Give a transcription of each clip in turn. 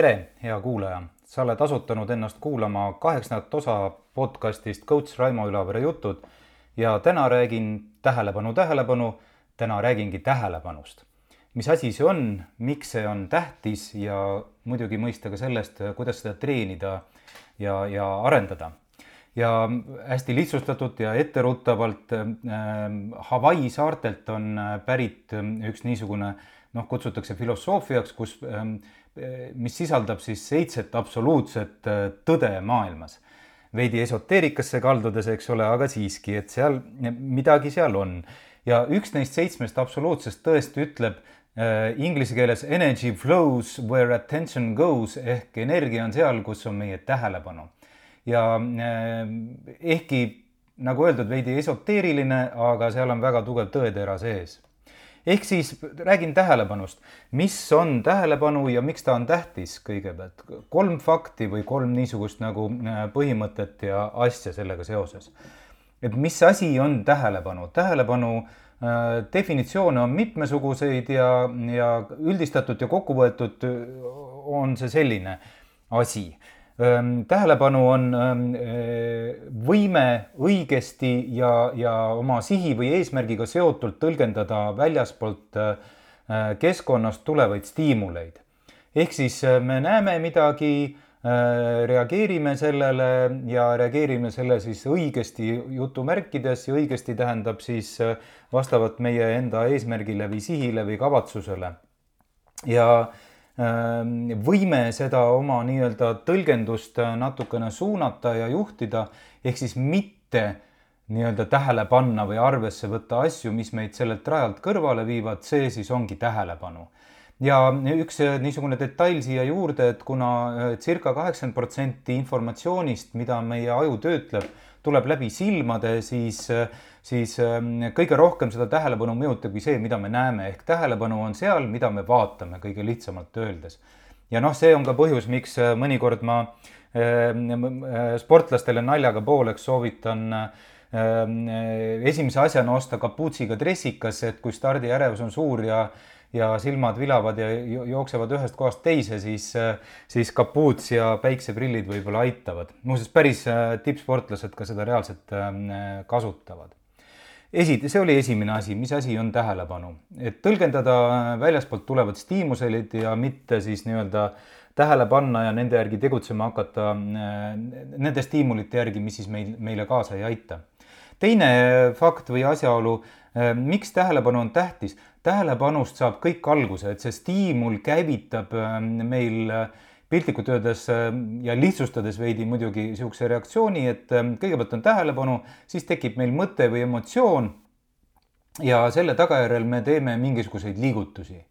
tere, hea kuulaja, sa oled asutanud ennast kuulama kaheksandat osa podcastist Coach Raimo Ülavere jutud ja täna räägin tähelepanu, tähelepanu, täna räägingi tähelepanust. mis asi see on, miks see on tähtis ja muidugi mõista ka sellest, kuidas seda treenida ja, ja arendada. Ja hästi lihtsustatult ja etteruttavalt äh, Hawaii saartelt on pärit üks niisugune noh, kutsutakse filosoofiaks, kus äh, mis sisaldab siis seitset absoluutset äh, tõde maailmas. veidi esoteerikasse kaldudes, eks ole, aga siiski, et seal midagi seal on. ja üks neist seitsmest absoluutsest tõest ütleb äh, inglise keeles energy flows where attention goes ehk energia on seal, kus on meie tähelepanu. Ja äh, ehkki nagu öeldud, veidi esoteeriline, aga seal on väga tugev tõetera sees ehk siis räägin tähelepanust, mis on tähelepanu ja miks ta on tähtis kõigepealt. kolm fakti või kolm niisugust nagu äh, põhimõtet ja asja sellega seoses. et mis asi on tähelepanu, tähelepanu äh, definitsioone on mitmesuguseid ja, ja üldistatud ja kokku võetud äh, on see selline asi tähelepanu on võime õigesti ja, ja oma sihi või eesmärgiga seotult tõlgendada väljaspoolt keskkonnast tulevaid stiimuleid. ehk siis me näeme midagi, reageerime sellele ja reageerime selle siis õigesti jutumärkides ja õigesti tähendab siis vastavalt meie enda eesmärgile või sihile või kavatsusele. ja äh, võime seda oma nii-öelda tõlgendust äh, natukene suunata ja juhtida, ehk siis mitte nii-öelda tähele panna või arvesse võtta asju, mis meid sellelt rajalt kõrvale viivad, see siis ongi tähelepanu. ja üks äh, niisugune detail siia juurde, et kuna äh, circa kaheksakümmend protsenti informatsioonist, mida meie aju töötleb, tuleb läbi silmade, siis äh, siis ähm, kõige rohkem seda tähelepanu mõjutabki see, mida me näeme, ehk tähelepanu on seal, mida me vaatame, kõige lihtsamalt öeldes. ja noh, see on ka põhjus, miks äh, mõnikord ma ähm, äh, sportlastele naljaga pooleks soovitan ähm, esimese asjana osta kapuutsiga dressikas, et kui stardiärevus on suur ja ja silmad vilavad ja jooksevad ühest kohast teise, siis, siis kapuuts ja päikseprillid võib-olla aitavad. muuseas, päris tippsportlased ka seda reaalselt kasutavad esi, see oli esimene asi, mis asi on tähelepanu, et tõlgendada väljaspoolt tulevad stiimuselid ja mitte siis nii-öelda tähele panna ja nende järgi tegutsema hakata äh, nende stiimulite järgi, mis siis meil, meile kaasa ei aita. teine fakt või asjaolu, äh, miks tähelepanu on tähtis, tähelepanust saab kõik alguse, et see stiimul käivitab äh, meil piltlikult öeldes äh, ja lihtsustades veidi muidugi niisuguse reaktsiooni, et äh, kõigepealt on tähelepanu, siis tekib meil mõte või emotsioon. ja selle tagajärjel me teeme mingisuguseid liigutusi.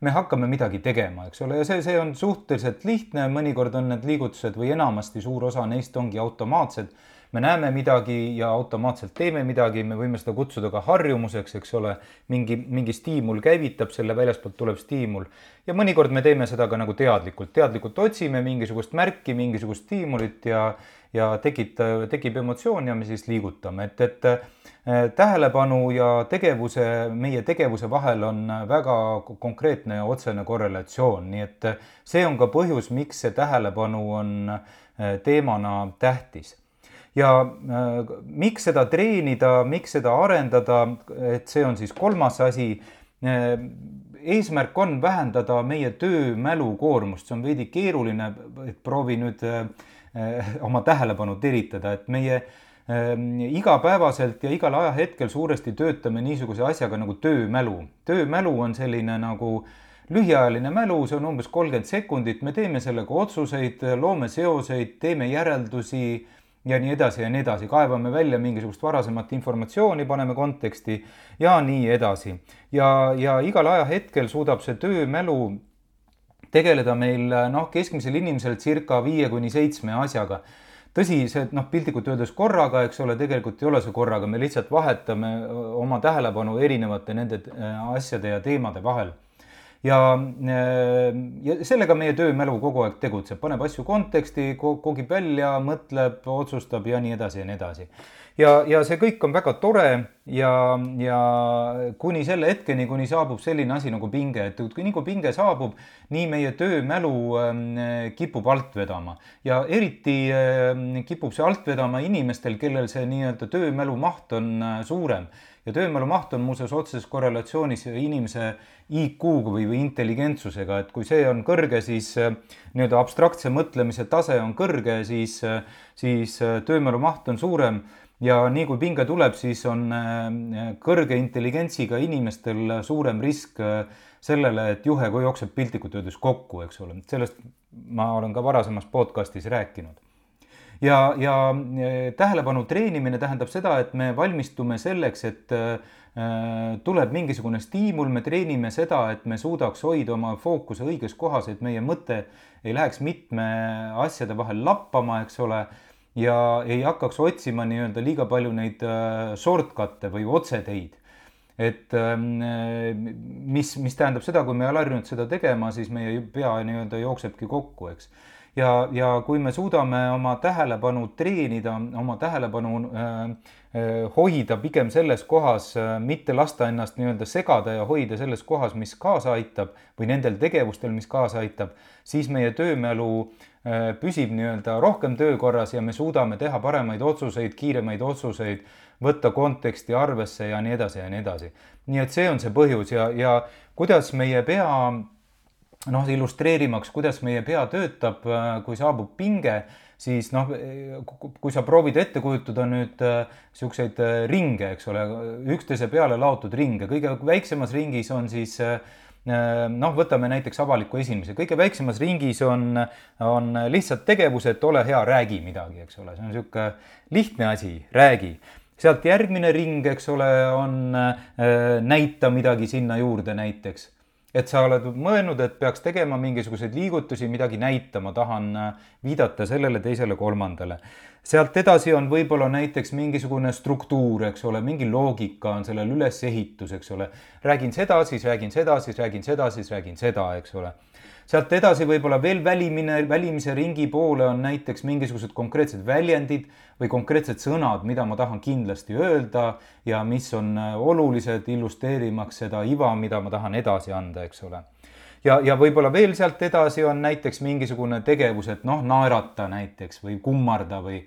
me hakkame midagi tegema, eks ole, ja see, see on suhteliselt lihtne, mõnikord on need liigutused või enamasti suur osa neist ongi automaatsed me näeme midagi ja automaatselt teeme midagi, me võime seda kutsuda ka harjumuseks, eks ole, mingi, mingi stiimul käivitab selle, väljaspoolt tuleb stiimul. ja mõnikord me teeme seda ka nagu teadlikult, teadlikult otsime mingisugust märki, mingisugust stiimulit ja, ja tekib, tekib emotsioon ja me siis liigutame, et, et eh, tähelepanu ja tegevuse, meie tegevuse vahel on väga konkreetne ja otsene korrelatsioon, nii et see on ka põhjus, miks see tähelepanu on eh, teemana tähtis ja äh, miks seda treenida, miks seda arendada, et see on siis kolmas asi. Äh, eesmärk on vähendada meie töömälu koormust, see on veidi keeruline, et proovi nüüd äh, oma tähelepanu teritada, et meie igapäevaselt ja igal ajahetkel suuresti töötame niisuguse asjaga nagu töömälu. töömälu on selline nagu lühiajaline mälu, see on umbes kolmkümmend sekundit, me teeme sellega otsuseid, loome seoseid, teeme järeldusi ja nii edasi ja nii edasi, kaevame välja mingisugust varasemat informatsiooni, paneme konteksti ja nii edasi. ja, ja igal ajahetkel suudab see töömälu tegeleda meil noh, keskmisel inimesel circa viie kuni seitsme asjaga. tõsi, see noh, piltlikult öeldes korraga, eks ole, tegelikult ei ole see korraga, me lihtsalt vahetame oma tähelepanu erinevate nende äh, asjade ja teemade vahel ja, ja sellega meie töömälu kogu aeg tegutseb, paneb asju konteksti, kogib välja, mõtleb, otsustab ja nii edasi ja nii edasi. Ja, ja see kõik on väga tore ja, ja kuni selle hetkeni, kuni saabub selline asi nagu pinge, et kui nii kui pinge saabub, nii meie töömälu ähm, kipub alt vedama. Ja eriti ähm, kipub see alt vedama inimestel, kellel see nii-öelda töömälu maht on äh, suurem ja töömälu maht on muuseas otseses korrelatsioonis inimese IQ-ga või, või intelligentsusega, et kui see on kõrge, siis äh, nii-öelda abstraktse mõtlemise tase on kõrge, siis, äh, siis töömälu maht on suurem ja nii kui pinge tuleb, siis on äh, kõrge intelligentsiga inimestel suurem risk äh, sellele, et juhe jookseb piltlikult öeldes kokku, eks ole, sellest ma olen ka varasemas podcastis rääkinud. Ja, ja äh, tähelepanu treenimine tähendab seda, et me valmistume selleks, et tuleb mingisugune stiimul, me treenime seda, et me suudaks hoida oma fookuse õiges kohas, et meie mõte ei läheks mitme asjade vahel lappama, eks ole ja ei hakkaks otsima nii-öelda liiga palju neid äh, shortcut'e või otseteid. et mis, mis tähendab seda, kui me ei ole harjunud seda tegema, siis meie pea nii-öelda jooksebki kokku, eks ja, ja kui me suudame oma tähelepanu treenida, oma tähelepanu äh, äh, hoida pigem selles kohas äh,, mitte lasta ennast nii-öelda segada ja hoida selles kohas, mis kaasa aitab või nendel tegevustel, mis kaasa aitab, siis meie töömälu äh, püsib nii-öelda rohkem töökorras ja me suudame teha paremaid otsuseid, kiiremaid otsuseid, võtta konteksti arvesse ja nii edasi ja nii edasi. nii et see on see põhjus ja, ja kuidas meie pea noh, illustreerimaks, kuidas meie pea töötab, äh, kui saabub pinge, siis noh, kui sa proovid ette kujutada nüüd niisuguseid äh, ringe, eks ole, üksteise peale laotud ringe, kõige väiksemas ringis on siis äh, Äh, noh, võtame näiteks avaliku esinemise, kõige väiksemas ringis on, on lihtsalt tegevus, et ole hea, räägi midagi, eks ole, see on niisugune lihtne asi, räägi. sealt järgmine ring, eks ole, on äh, näita midagi sinna juurde näiteks et sa oled mõelnud, et peaks tegema mingisuguseid liigutusi, midagi näitama, tahan äh, viidata sellele, teisele, kolmandale. sealt edasi on võib-olla näiteks mingisugune struktuur, eks ole, mingi loogika on sellel ülesehitus, eks ole. räägin seda, siis räägin seda, siis räägin seda, siis räägin seda, eks ole sealt edasi võib-olla veel välimine, välimise ringi poole on näiteks mingisugused konkreetsed väljendid või konkreetsed sõnad, mida ma tahan kindlasti öelda ja mis on äh, olulised illustreerimaks seda iva, mida ma tahan edasi anda, eks ole. ja, ja võib-olla veel sealt edasi on näiteks mingisugune tegevus, et noh, naerata näiteks või kummarda või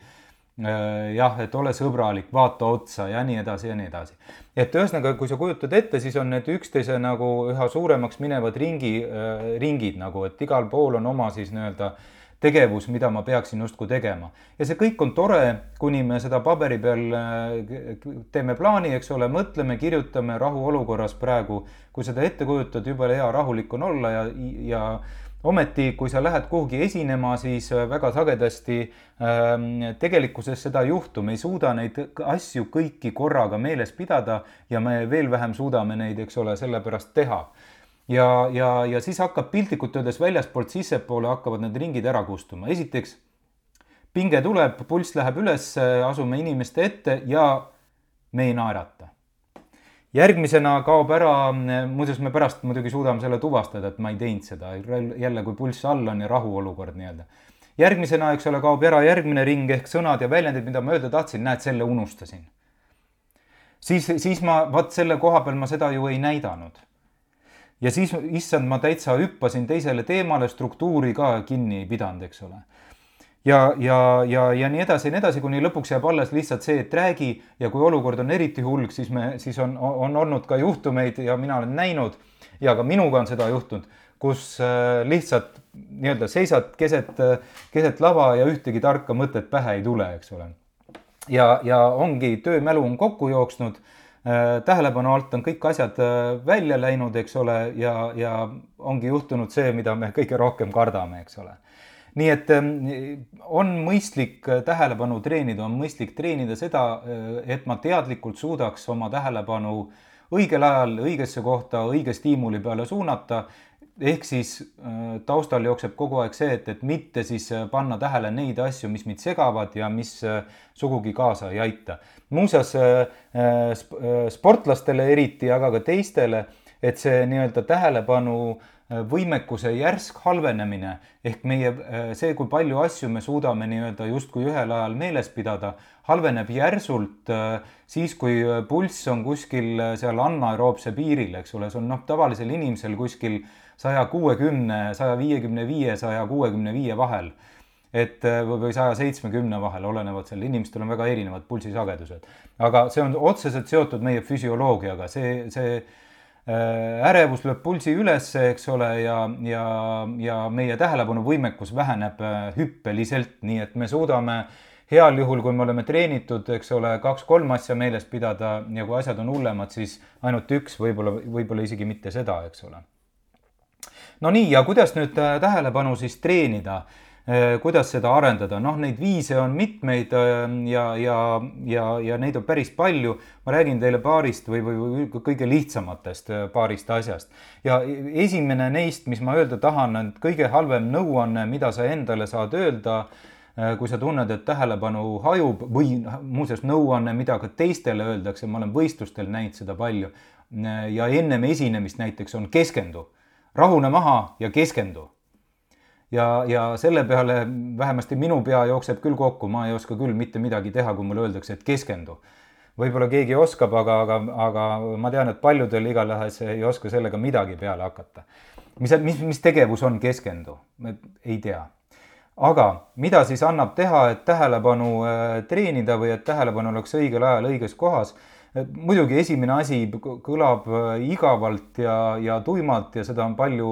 jah, et ole sõbralik, vaata otsa ja nii edasi ja nii edasi. et ühesõnaga, kui sa kujutad ette, siis on need üksteise nagu üha suuremaks minevad ringi, äh, ringid nagu, et igal pool on oma siis nii-öelda tegevus, mida ma peaksin justkui tegema. ja see kõik on tore, kuni me seda paberi peal äh, teeme plaani, eks ole, mõtleme, kirjutame rahuolukorras praegu. kui seda ette kujutad, jube hea rahulik on olla ja, ja ometi, kui sa lähed kuhugi esinema, siis äh, väga sagedasti ähm, tegelikkuses seda ei juhtu, me ei suuda neid asju kõiki korraga meeles pidada ja me veel vähem suudame neid, eks ole, sellepärast teha. ja, ja, ja siis hakkab piltlikult öeldes väljaspoolt sissepoole hakkavad need ringid ära kustuma. esiteks pinge tuleb, pulss läheb üles, asume inimeste ette ja me ei naerata järgmisena kaob ära, muuseas me pärast muidugi suudame selle tuvastada, et ma ei teinud seda, jälle kui pulss all on ja rahuolukord nii-öelda. järgmisena, eks ole, kaob ära järgmine ring ehk sõnad ja väljendid, mida ma öelda tahtsin, näed, selle unustasin. siis, siis ma, vaat selle koha peal ma seda ju ei näidanud. ja siis, issand, ma täitsa hüppasin teisele teemale, struktuuri ka kinni ei pidanud, eks ole ja, ja, ja, ja nii edasi ja nii edasi, kuni lõpuks jääb alles lihtsalt see, et räägi ja kui olukord on eriti hull, siis me, siis on, on olnud ka juhtumeid ja mina olen näinud ja ka minuga on seda juhtunud, kus äh, lihtsalt nii-öelda seisad keset, keset lava ja ühtegi tarka mõtet pähe ei tule, eks ole. ja, ja ongi töömälu on kokku jooksnud äh,, tähelepanu alt on kõik asjad äh, välja läinud, eks ole, ja, ja ongi juhtunud see, mida me kõige rohkem kardame, eks ole nii et ähm, on mõistlik äh, tähelepanu treenida, on mõistlik treenida seda, äh, et ma teadlikult suudaks oma tähelepanu õigel ajal õigesse kohta, õige stiimuli peale suunata. ehk siis äh, taustal jookseb kogu aeg see, et, et mitte siis panna tähele neid asju, mis mind segavad ja mis sugugi kaasa ei aita. muuseas sportlastele eriti, aga ka teistele et see nii-öelda tähelepanu äh, võimekuse järsk halvenemine. Ehk meie äh, see, kui palju asju me suudame nii-öelda justkui ühel ajal meeles pidada, halveneb järsult siis, kui pulss on kuskil seal anaeroobse piiril, eks ole, see on noh, tavalisel inimesel kuskil saja kuuekümne, saja viiekümne viie, saja kuuekümne viie vahel. Et äh, või saja seitsmekümne vahel, olenevalt seal, inimestel on väga erinevad pulsisagedused. aga see on otseselt seotud meie füsioloogiaga, see, see äh, ärevus lööb pulsi ülesse, eks ole, ja, ja, ja meie tähelepanuvõimekus väheneb äh, hüppeliselt, nii et me suudame heal juhul, kui me oleme treenitud, eks ole, kaks-kolm asja meeles pidada ja kui asjad on hullemad, siis ainult üks, võib-olla, võib-olla isegi mitte seda, eks ole. no nii, ja kuidas nüüd tähelepanu siis treenida Äh, kuidas seda arendada, noh, neid viise on mitmeid äh, ja, ja, ja, ja neid on päris palju. ma räägin teile paarist või, või, või kõige lihtsamatest äh, paarist asjast. ja esimene neist, mis ma öelda tahan, on kõige halvem nõuanne, mida sa endale saad öelda kui sa tunned, et tähelepanu hajub või muuseas nõuanne, mida ka teistele öeldakse, ma olen võistlustel näinud seda palju. ja ennem esinemist näiteks on keskendu, rahune maha ja keskendu ja, ja selle peale vähemasti minu pea jookseb küll kokku, ma ei oska küll mitte midagi teha, kui mulle öeldakse, et keskendu. võib-olla keegi oskab, aga, aga, aga ma tean, et paljudel igatahes ei oska sellega midagi peale hakata. mis, mis, mis tegevus on keskendu? ei tea. aga mida siis annab teha, et tähelepanu äh, treenida või et tähelepanu oleks õigel ajal õiges kohas muidugi esimene asi kõlab äh, igavalt ja, ja tuimalt ja seda on palju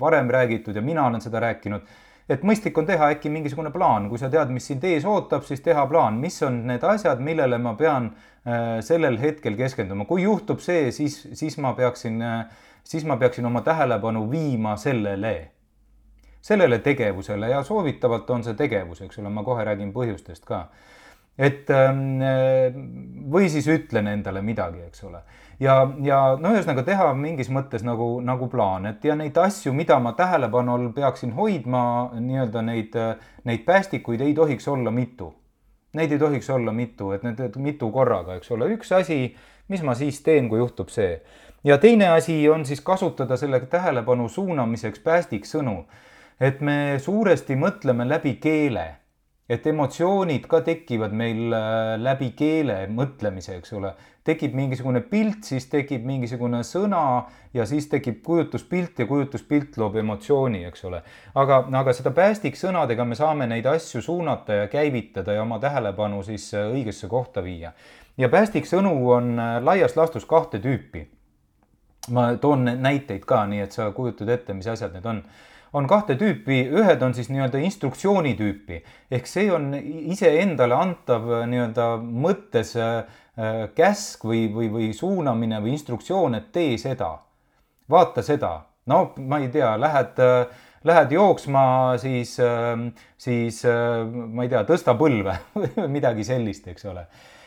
varem räägitud ja mina olen seda rääkinud, et mõistlik on teha äkki mingisugune plaan, kui sa tead, mis sind ees ootab, siis teha plaan, mis on need asjad, millele ma pean äh, sellel hetkel keskenduma, kui juhtub see, siis, siis ma peaksin, äh, siis ma peaksin oma tähelepanu viima sellele, sellele tegevusele. Ja soovitavalt on see tegevus, eks ole, ma kohe räägin põhjustest ka et ähm, või siis ütlen endale midagi, eks ole. ja, ja no ühesõnaga teha mingis mõttes nagu, nagu plaan, et ja neid asju, mida ma tähelepanu all peaksin hoidma, nii-öelda neid, neid päästikuid ei tohiks olla mitu. Neid ei tohiks olla mitu, et need mitu korraga, eks ole, üks asi, mis ma siis teen, kui juhtub see. ja teine asi on siis kasutada selle tähelepanu suunamiseks päästiksõnu. et me suuresti mõtleme läbi keele et emotsioonid ka tekivad meil äh, läbi keele mõtlemise, eks ole. tekib mingisugune pilt, siis tekib mingisugune sõna ja siis tekib kujutuspilt ja kujutuspilt loob emotsiooni, eks ole. aga, aga seda päästiksõnadega me saame neid asju suunata ja käivitada ja oma tähelepanu siis äh, õigesse kohta viia. ja päästiksõnu on äh, laias laastus kahte tüüpi. ma toon näiteid ka, nii et sa kujutad ette, mis asjad need on on kahte tüüpi, ühed on siis nii-öelda instruktsiooni tüüpi. Ehk see on iseendale antav äh, nii-öelda mõttes äh, äh, käsk või, või, või suunamine või instruktsioon, et tee seda, vaata seda. no ma ei tea, lähed, lähed jooksma, siis, siis ma ei tea, tõsta põlve või midagi sellist, eks ole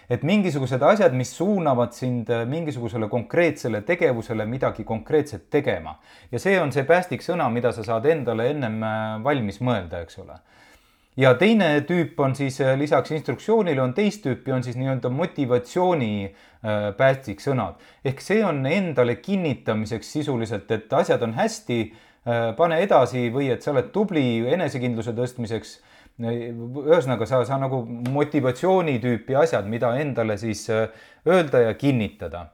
et mingisugused asjad, mis suunavad sind äh, mingisugusele konkreetsele tegevusele midagi konkreetset tegema. ja see on see päästiksõna, mida sa saad endale ennem äh, valmis mõelda, eks ole. ja teine tüüp on siis äh, lisaks instruktsioonile on teist tüüpi, on siis nii-öelda motivatsiooni päästiksõnad. ehk see on endale kinnitamiseks sisuliselt, et asjad on hästi, pane edasi või et sa oled tubli enesekindluse tõstmiseks ühesõnaga, sa, sa nagu motivatsiooni tüüpi asjad, mida endale siis äh, öelda ja kinnitada.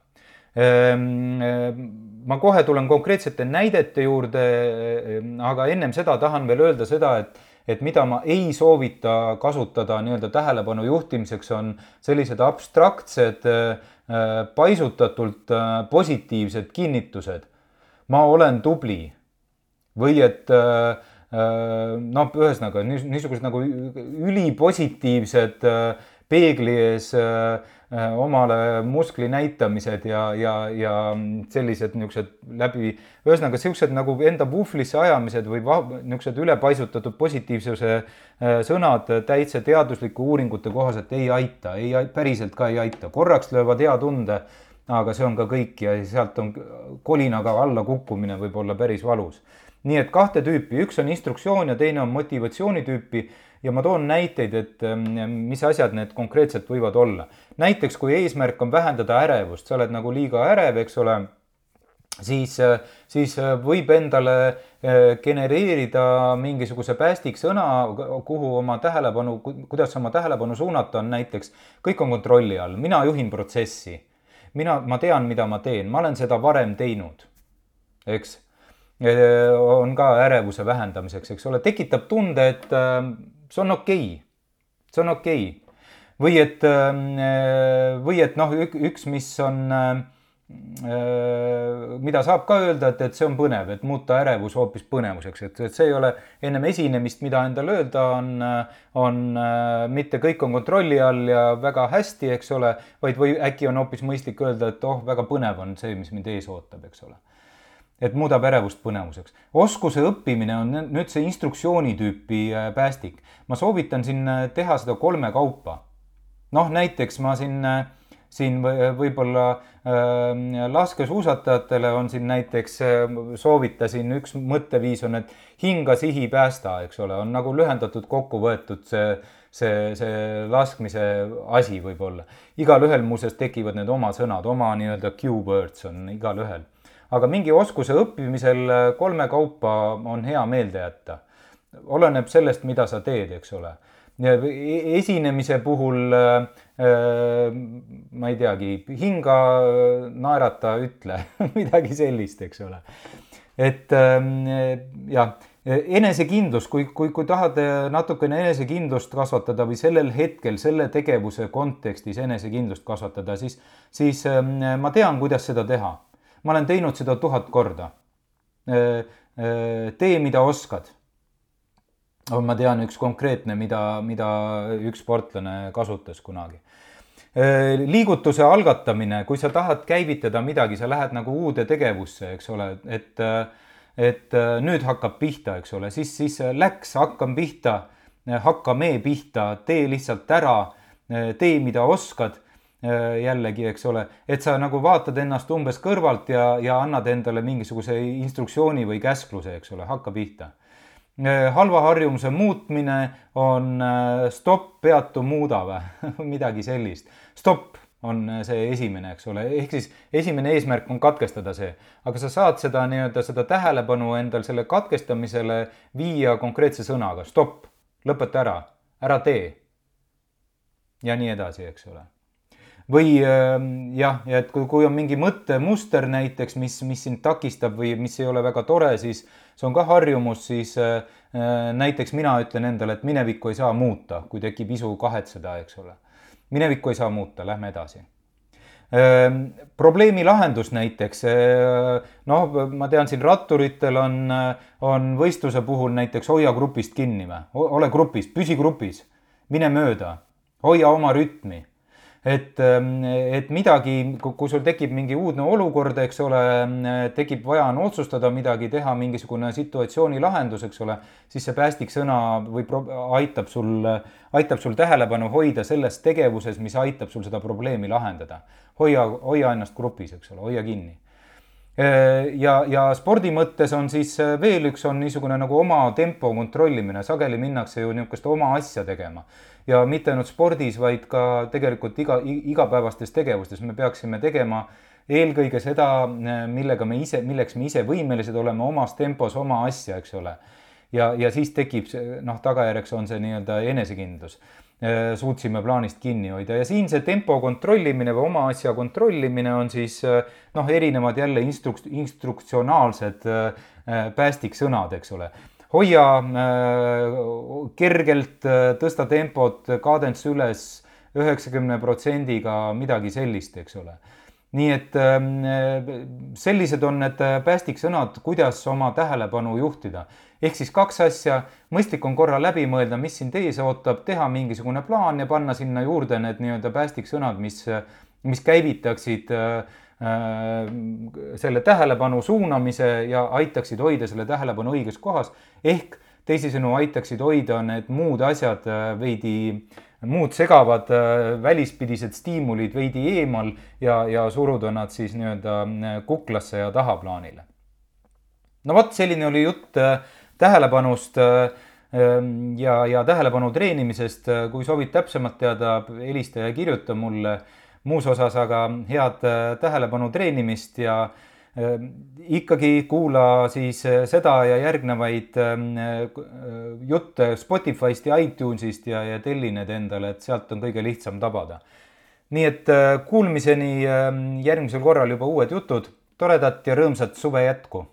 Ehm, ehm, ma kohe tulen konkreetsete näidete juurde, ehm, aga ennem seda tahan veel öelda seda, et et mida ma ei soovita kasutada nii-öelda tähelepanu juhtimiseks, on sellised abstraktsed, äh, paisutatult äh, positiivsed kinnitused. ma olen tubli või et äh, Äh, noh, ühesõnaga niisugused nagu ülipositiivsed äh, peegli ees äh, omale muskli näitamised ja, ja, ja sellised niisugused läbi, ühesõnaga niisugused nagu enda puhvlisse ajamised või niisugused ülepaisutatud positiivsuse sõnad täitsa teaduslike uuringute kohaselt ei aita, ei, päriselt ka ei aita, korraks löövad hea tunde, aga see on ka kõik ja sealt on kolinaga alla kukkumine võib olla päris valus nii et kahte tüüpi, üks on instruktsioon ja teine on motivatsiooni tüüpi ja ma toon näiteid, et ähm, mis asjad need konkreetselt võivad olla. näiteks kui eesmärk on vähendada ärevust, sa oled nagu liiga ärev, eks ole, siis, siis võib endale genereerida mingisuguse päästiksõna, kuhu oma tähelepanu, kuidas oma tähelepanu suunata on näiteks, kõik on kontrolli all, mina juhin protsessi. Mina, ma tean, mida ma teen, ma olen seda varem teinud, eks. on ka ärevuse vähendamiseks, eks ole, tekitab tunde, et see on okei okay., see on okei okay või et, äh, või et noh, üks, mis on, äh, mida saab ka öelda, et, et see on põnev, et muuta ärevus hoopis põnevuseks, et, et see ei ole ennem esinemist, mida endale öelda on, on mitte kõik on kontrolli all ja väga hästi, eks ole, vaid või äkki on hoopis mõistlik öelda, et oh, väga põnev on see, mis mind ees ootab, eks ole et muudab ärevust põnevuseks. oskuse õppimine on nüüd see instruktsiooni tüüpi äh, päästik. ma soovitan siin teha seda kolme kaupa noh, näiteks ma siin, siin võib-olla äh, laskesuusatajatele on siin näiteks äh,, soovitasin, üks mõtteviis on, et hinga, sihi, päästa, eks ole, on nagu lühendatud kokku võetud see, see, see laskmise asi võib-olla. igalühel muuseas tekivad need oma sõnad, oma nii-öelda Q-words on igalühel. aga mingi oskuse õppimisel äh, kolme kaupa on hea meelde jätta. oleneb sellest, mida sa teed, eks ole esinemise puhul äh, äh, ma ei teagi, hinga, naerata, ütle midagi sellist, eks ole. et ähm, jah, enesekindlus, kui, kui, kui tahad natukene enesekindlust kasvatada või sellel hetkel selle tegevuse kontekstis enesekindlust kasvatada, siis, siis ähm, ma tean, kuidas seda teha. ma olen teinud seda tuhat korda. Äh, tee, mida oskad ma tean üks konkreetne, mida, mida üks sportlane kasutas kunagi. liigutuse algatamine, kui sa tahad käivitada midagi, sa lähed nagu uude tegevusse, eks ole, et, et nüüd hakkab pihta, eks ole, siis, siis läks, hakkan pihta, hakkame pihta, tee lihtsalt ära, tee, mida oskad jällegi, eks ole, et sa nagu vaatad ennast umbes kõrvalt ja, ja annad endale mingisuguse instruktsiooni või käskluse, eks ole, hakka pihta halva harjumuse muutmine on äh, stopp, peatu, muuda või? Midagi sellist. stopp on äh, see esimene, eks ole, ehk siis esimene eesmärk on katkestada see, aga sa saad seda nii-öelda seda tähelepanu endal selle katkestamisele viia konkreetse sõnaga. Stopp, lõpeta ära, ära tee. ja nii edasi, eks ole. Või ähm, jah, ja et kui, kui on mingi mõttemuster näiteks, mis, mis sind takistab või mis ei ole väga tore, siis see on ka harjumus, siis äh, äh, näiteks mina ütlen endale, et minevikku ei saa muuta, kui tekib isu kahetseda, eks ole. minevikku ei saa muuta, lähme edasi. Ähm, probleemi lahendus näiteks, äh, noh, ma tean, siin ratturitel on, on võistluse puhul näiteks hoia grupist kinni või, ole grupis, püsi grupis, mine mööda, hoia oma rütmi et, ähm, et midagi, kui sul tekib mingi uudne olukord, eks ole, tekib, vaja on otsustada midagi, teha mingisugune situatsiooni lahendus, eks ole, siis see päästiksõna või aitab sul, aitab sul tähelepanu hoida selles tegevuses, mis aitab sul seda probleemi lahendada. hoia, hoia ennast grupis, eks ole, hoia kinni ja, ja spordi mõttes on siis veel üks on niisugune nagu oma tempo kontrollimine, sageli minnakse ju niisugust oma asja tegema ja mitte ainult spordis, vaid ka tegelikult iga, igapäevastes tegevustes me peaksime tegema eelkõige seda, millega me ise, milleks me ise võimelised oleme omas tempos oma asja, eks ole. ja, ja siis tekib see noh, tagajärjeks on see nii-öelda enesekindlus. Suutsime plaanist kinni hoida ja siin see tempo kontrollimine või oma asja kontrollimine on siis noh, erinevad jälle instruk-, instruktsionaalsed päästiksõnad, eks ole hoia äh, kergelt, äh, tõsta tempot, kadents üles üheksakümne protsendiga, midagi sellist, eks ole. Nii et ähm, sellised on need päästiksõnad, kuidas oma tähelepanu juhtida. ehk siis kaks asja, mõistlik on korra läbi mõelda, mis sind ees ootab, teha mingisugune plaan ja panna sinna juurde need nii-öelda päästiksõnad, mis, mis käivitaksid äh, Äh, selle tähelepanu suunamise ja aitaksid hoida selle tähelepanu õiges kohas. ehk teisisõnu aitaksid hoida need muud asjad äh, veidi, muud segavad äh, välispidised stiimulid veidi eemal ja, ja suruda nad siis nii-öelda kuklasse ja tahaplaanile. no vot, selline oli jutt tähelepanust ja, ja tähelepanu treenimisest. kui soovid täpsemalt teada, helista ja kirjuta mulle muus osas aga head äh, tähelepanu treenimist ja ikkagi kuula siis seda ja järgnevaid jutte Spotify'st ja iTunes'ist ja, ja telli need endale, et sealt on kõige lihtsam tabada. nii et kuulmiseni järgmisel korral juba uued jutud, toredat ja rõõmsat suve jätku